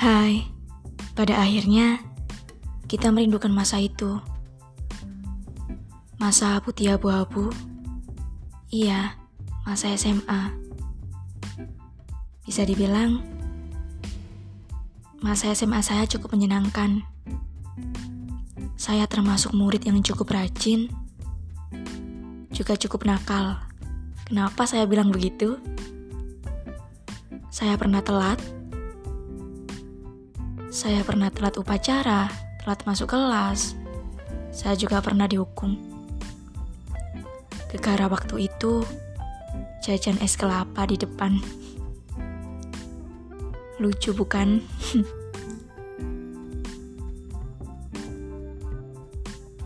Hai, pada akhirnya kita merindukan masa itu. Masa putih abu-abu. Iya, masa SMA. Bisa dibilang, masa SMA saya cukup menyenangkan. Saya termasuk murid yang cukup rajin, juga cukup nakal. Kenapa saya bilang begitu? Saya pernah telat, saya pernah telat upacara, telat masuk kelas. Saya juga pernah dihukum. Gegara waktu itu, jajan es kelapa di depan. Lucu bukan?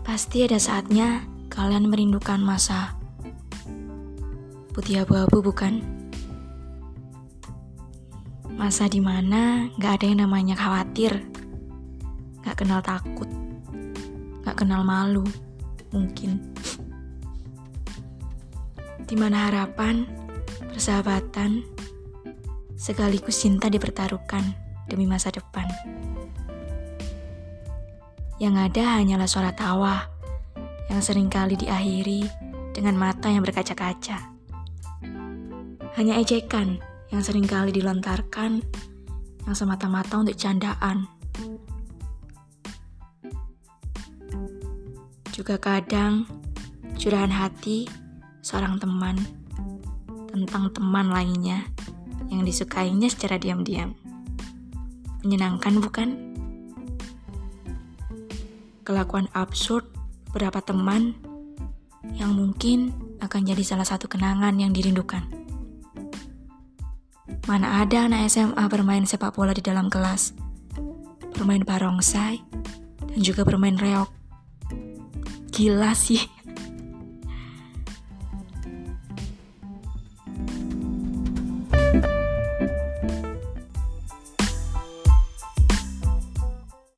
Pasti ada saatnya kalian merindukan masa putih abu-abu bukan? Masa di mana gak ada yang namanya khawatir, gak kenal takut, gak kenal malu, mungkin. Di mana harapan, persahabatan, sekaligus cinta dipertaruhkan demi masa depan. Yang ada hanyalah suara tawa yang sering kali diakhiri dengan mata yang berkaca-kaca. Hanya ejekan yang sering kali dilontarkan yang semata-mata untuk candaan. Juga kadang curahan hati seorang teman tentang teman lainnya yang disukainya secara diam-diam. Menyenangkan bukan? Kelakuan absurd beberapa teman yang mungkin akan jadi salah satu kenangan yang dirindukan. Mana ada anak SMA bermain sepak bola di dalam kelas, bermain barongsai, dan juga bermain reok. Gila sih.